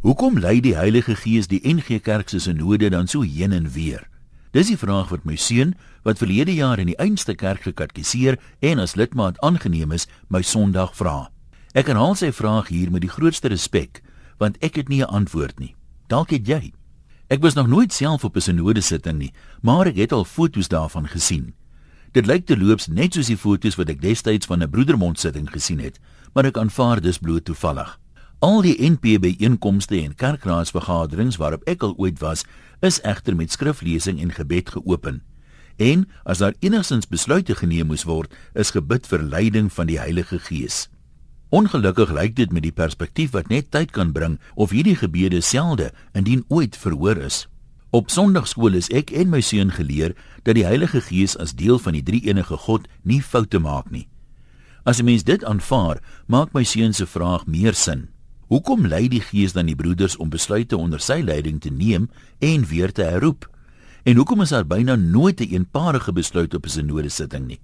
Hoekom lei die Heilige Gees die NG Kerk se sinode dan so heen en weer? Dis die vraag wat my seun, wat verlede jaar in die Einste Kerk gekatkiseer en as lidmaat aangeneem is, my Sondag vra. Ek herhaal sy vraag hier met die grootste respek, want ek het nie 'n antwoord nie. Dalk het jy. Ek was nog nooit self op 'n sinode sitting nie, maar ek het al foto's daarvan gesien. Dit lyk te loops net soos die foto's wat ek destyds van 'n broedermond sitting gesien het, maar ek aanvaar dis bloot toevallig. Al die NP byeenkomste en kerkraadsvergaderings waarop ek al ooit was, is egter met skriflesing en gebed geopen. En as daar enigstens besluite geneem moes word, is gebid vir leiding van die Heilige Gees. Ongelukkig lyk dit met die perspektief wat net tyd kan bring of hierdie gebede selde indien ooit verhoor is. Op Sondagskool is ek en my seun geleer dat die Heilige Gees as deel van die drie-enige God nie foute maak nie. As 'n mens dit aanvaar, maak my seun se vraag meer sin. Hoekom lei die Gees dan die broeders om besluite onder sy leiding te neem en weer te herroep? En hoekom is daar byna nooit 'n een eenparige besluit op 'n sinode sitting nie?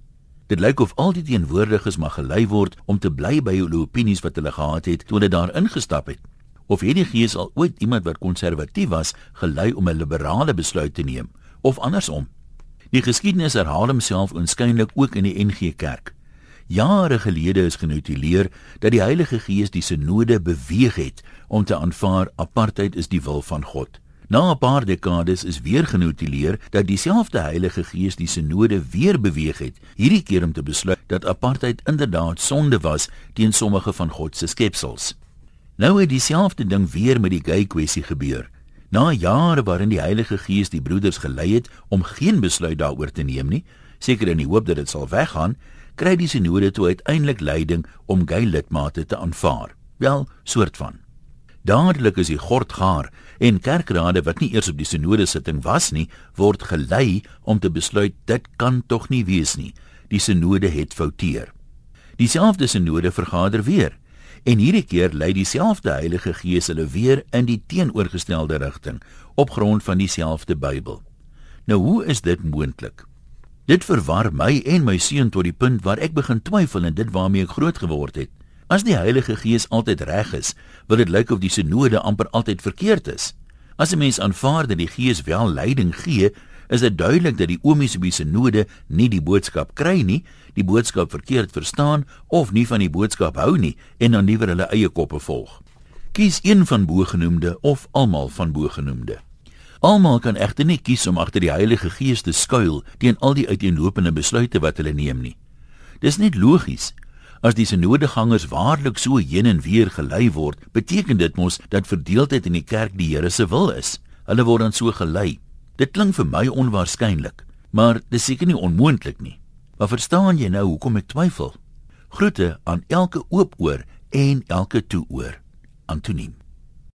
Dit lyk of al die teenwoordiges mag gelei word om te bly by hulle opinies wat hulle gehad het toe hulle daar ingestap het of het die gees al ooit iemand wat konservatief was gelei om 'n liberale besluit te neem of andersom die geskiedenis herhaal homself oënskynlik ook in die NG Kerk jare gelede is genotuleer dat die Heilige Gees die sinode beweeg het om te aanvaar apartheid is die wil van God Na 'n paar dekades is weer genotuleer dat dieselfde Heilige Gees die sinode weer beweeg het, hierdie keer om te besluit dat apartheid inderdaad sonde was teen sommige van God se skepsels. Nou het dieselfde ding weer met die gay kwessie gebeur. Na jare waarin die Heilige Gees die broeders gelei het om geen besluit daaroor te neem nie, seker in die hoop dat dit sal weggaan, kry die sinode toe uiteindelik leiding om gay lidmate te aanvaar. Wel, soort van. Dadelik is die gord gaar en kerkrade wat nie eers op die sinode sitting was nie, word gelei om te besluit dit kan tog nie wees nie. Die sinode het fouteer. Dieselfde sinode vergader weer En hierdie keer lei dieselfde Heilige Gees hulle weer in die teenoorgestelde rigting op grond van dieselfde Bybel. Nou hoe is dit moontlik? Dit verwar my en my seun tot die punt waar ek begin twyfel in dit waarmee ek groot geword het. As die Heilige Gees altyd reg is, wil dit lyk of die sinode amper altyd verkeerd is. As 'n mens aanvaar dat die Gees wel leiding gee, is dit duidelik dat die oomies op die sinode nie die boodskap kry nie, die boodskap verkeerd verstaan of nie van die boodskap hou nie en dan liewer hulle eie koppe volg. Kies een van bogenoemde of almal van bogenoemde. Almal kan egter nie kies om agter die Heilige Gees te skuil teen al die uiteenlopende besluite wat hulle neem nie. Dis net logies. As die sinodegangers waarlik so heen en weer gelei word, beteken dit mos dat verdeeldheid in die kerk die Here se wil is. Hulle word dan so gelei. Dit klink vir my onwaarskynlik, maar dis seker nie onmoontlik nie. Maar verstaan jy nou hoekom ek twyfel? Groete aan elke oop oor en elke toe oor. Antoniem